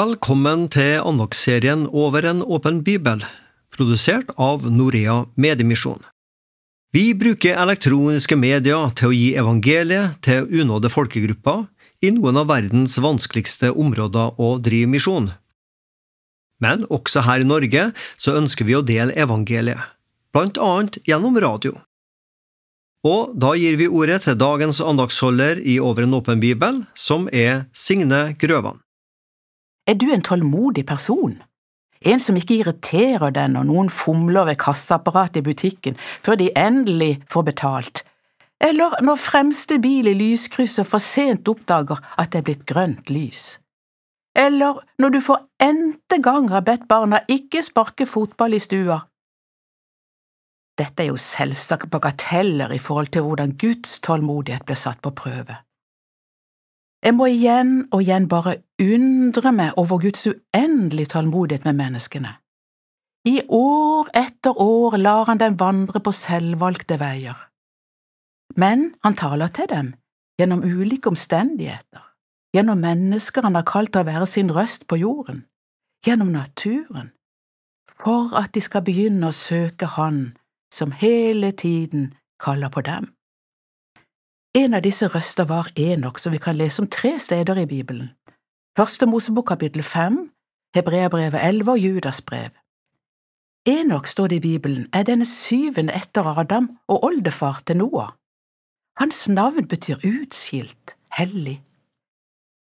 Velkommen til andagsserien Over en åpen bibel, produsert av Norea Mediemisjon. Vi bruker elektroniske medier til å gi evangeliet til unådde folkegrupper i noen av verdens vanskeligste områder å drive misjon. Men også her i Norge så ønsker vi å dele evangeliet, blant annet gjennom radio. Og da gir vi ordet til dagens andagsholder i Over en åpen bibel, som er Signe Grøvan. Er du en tålmodig person? En som ikke irriterer deg når noen fomler ved kassaapparatet i butikken før de endelig får betalt, eller når fremste bil i lyskrysset for sent oppdager at det er blitt grønt lys, eller når du for n-te gang har bedt barna ikke sparke fotball i stua. Dette er jo selvsagt bagateller i forhold til hvordan Guds tålmodighet ble satt på prøve. Jeg må igjen og igjen bare undre meg over Guds uendelige tålmodighet med menneskene. I år etter år lar han dem vandre på selvvalgte veier. Men han taler til dem gjennom ulike omstendigheter, gjennom mennesker han har kalt til å være sin røst på jorden, gjennom naturen, for at de skal begynne å søke Han som hele tiden kaller på dem. En av disse røster var Enok, som vi kan lese om tre steder i Bibelen. Første Mosebok kapittel fem, Hebreabrevet elleve og Judas brev. Enok, står det i Bibelen, er denne syvende etter Adam og oldefar til Noah. Hans navn betyr utskilt, hellig.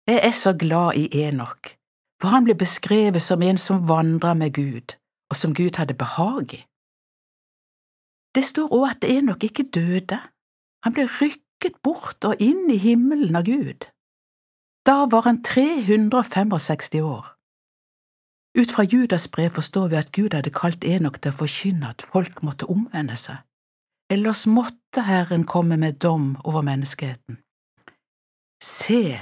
Jeg er så glad i Enok, for han blir beskrevet som en som vandra med Gud, og som Gud hadde behag i. Det står også at Enok ikke døde, han ble rykket rykket bort og inn i himmelen av Gud. Da var han 365 år. Ut fra Judas brev forstår vi at Gud hadde kalt Enok til å forkynne at folk måtte omvende seg, ellers måtte Herren komme med dom over menneskeheten. Se,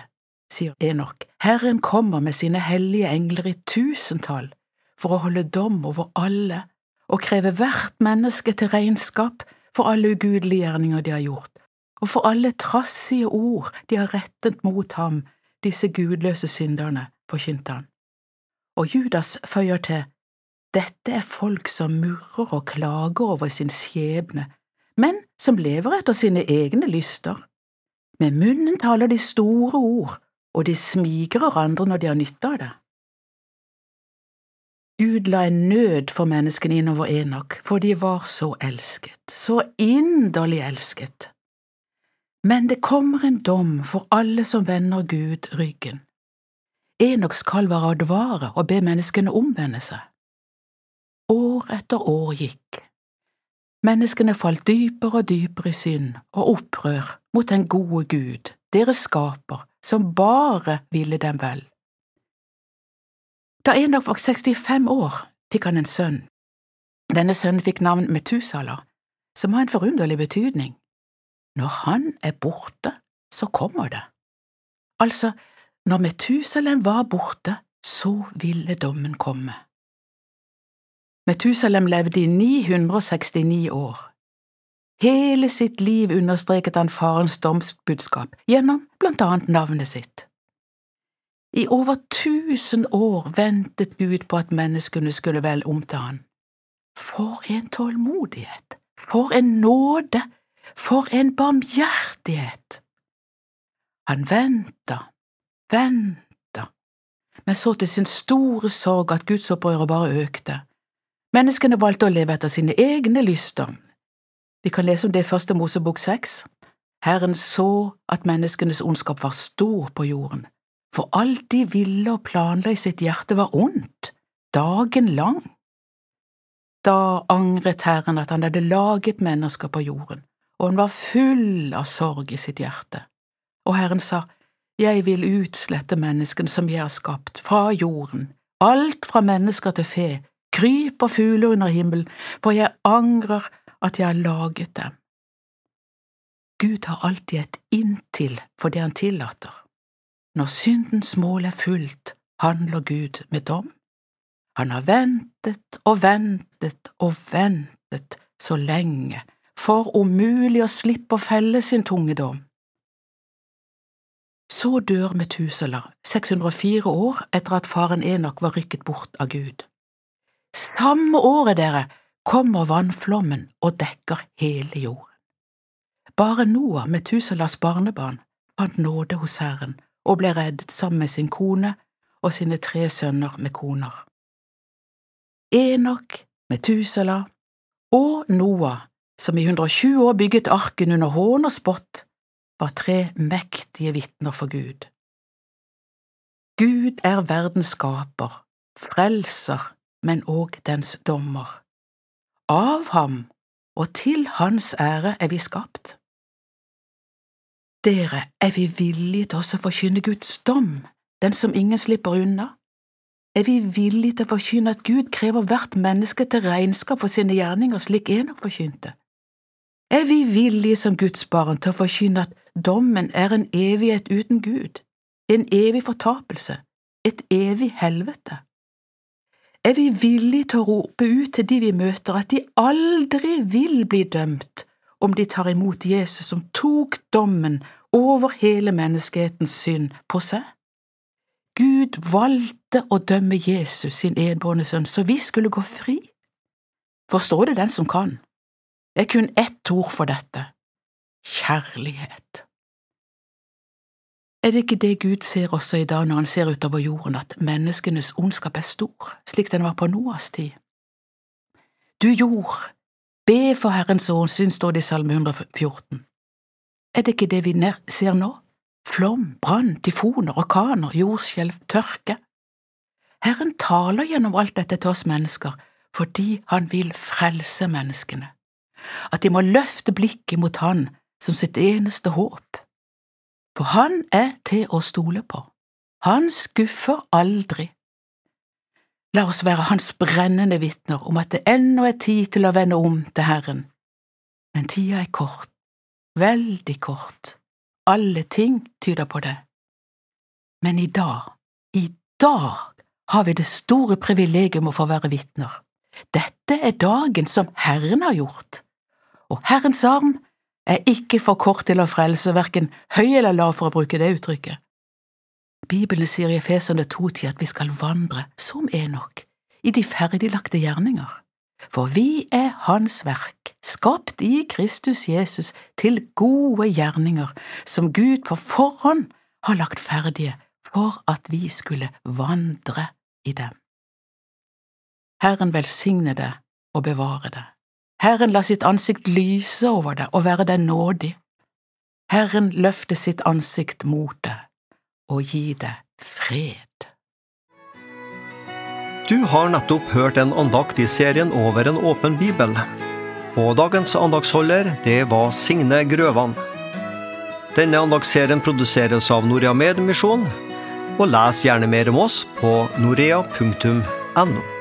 sier Enok, Herren kommer med sine hellige engler i tusentall for å holde dom over alle og kreve hvert menneske til regnskap for alle ugudelige gjerninger de har gjort, og for alle trassige ord de har rettet mot ham, disse gudløse synderne, forkynte han. Og Judas føyer til, dette er folk som murrer og klager over sin skjebne, men som lever etter sine egne lyster. Med munnen taler de store ord, og de smigrer andre når de har nytte av det. Gud la en nød for menneskene innover Enok, for de var så elsket, så inderlig elsket. Men det kommer en dom for alle som vender Gud ryggen. Enoks skal være å advare og be menneskene omvende seg. År etter år gikk. Menneskene falt dypere og dypere i synd og opprør mot den gode Gud, deres skaper, som bare ville dem vel. Da Enok var 65 år, fikk han en sønn. Denne sønnen fikk navn Metusala, som har en forunderlig betydning. Når han er borte, så kommer det. Altså, når Metusalem var borte, så ville dommen komme. Metusalem levde i 969 år. Hele sitt liv understreket han farens domsbudskap gjennom blant annet navnet sitt. I over tusen år ventet Gud på at menneskene skulle vel omta han. For en tålmodighet, for en nåde for en barmhjertighet! Han venta, venta, men så til sin store sorg at gudsopprøret bare økte. Menneskene valgte å leve etter sine egne lyster. Vi kan lese om det i Første Mosebok seks. Herren så at menneskenes ondskap var stor på jorden, for alt de ville og planla i sitt hjerte var ondt, dagen lang. Da angret Herren at han hadde laget mennesker på jorden, og han var full av sorg i sitt hjerte. Og Herren sa, Jeg vil utslette menneskene som jeg har skapt, fra jorden, alt fra mennesker til fe, kryp og fugler under himmelen, for jeg angrer at jeg har laget dem. Gud har alltid et inntil for det han tillater. Når syndens mål er fullt, handler Gud med dom. Han har ventet og ventet og ventet så lenge for umulig å slippe å felle sin tunge dom. Så dør Metusela, 604 år etter at faren Enok var rykket bort av Gud. Samme året, dere, kommer vannflommen og dekker hele jorden. Bare Noah, Metuselas barnebarn, fant nåde hos Herren og ble reddet sammen med sin kone og sine tre sønner med koner. Enok, Metusela og Noah, som i 120 år bygget arken under hån og spott, var tre mektige vitner for Gud. Gud er verdens skaper, frelser, men òg dens dommer. Av ham og til hans ære er vi skapt. Dere, er vi villige til å forkynne Guds dom, den som ingen slipper unna? Er vi villige til å forkynne at Gud krever hvert menneske til regnskap for sine gjerninger, slik Enok forkynte? Er vi villige som Guds barn til å forkynne at dommen er en evighet uten Gud, en evig fortapelse, et evig helvete? er vi villige til å rope ut til de vi møter at de aldri vil bli dømt om de tar imot Jesus som tok dommen over hele menneskehetens synd på seg? Gud valgte å dømme Jesus, sin enbårne sønn, så vi skulle gå fri. Forstår det den som kan. Det er kun ett ord for dette – kjærlighet. Er det ikke det Gud ser også i dag når han ser utover jorden, at menneskenes ondskap er stor, slik den var på Noas tid? Du jord, be for Herrens åsyn, står det i Salme 114. Er det ikke det vi ser nå? Flom, brann, tyfoner, orkaner, jordskjelv, tørke. Herren taler gjennom alt dette til oss mennesker fordi han vil frelse menneskene, at de må løfte blikket mot Han som sitt eneste håp for han er til å stole på. Han skuffer aldri. La oss være hans brennende vitner om at det ennå er tid til å vende om til Herren. Men tida er kort, veldig kort, alle ting tyder på det. Men i dag, i dag har vi det store privilegium å få være vitner. Dette er dagen som Herren har gjort, og Herrens arm er ikke for kort til å frelse, verken høy eller lav, for å bruke det uttrykket. Bibelen sier i Efeserne 2.10 at vi skal vandre, som Enok, i de ferdiglagte gjerninger. For vi er Hans verk, skapt i Kristus Jesus til gode gjerninger, som Gud på forhånd har lagt ferdige for at vi skulle vandre i dem. Herren velsigne det og bevare det. Herren la sitt ansikt lyse over deg og være deg nådig. Herren løfte sitt ansikt mot deg og gi deg fred. Du har nettopp hørt en andakt i serien Over en åpen bibel. Og dagens andagsholder, det var Signe Grøvan. Denne andagsserien produseres av Norea Mediemisjon, og les gjerne mer om oss på norea.no.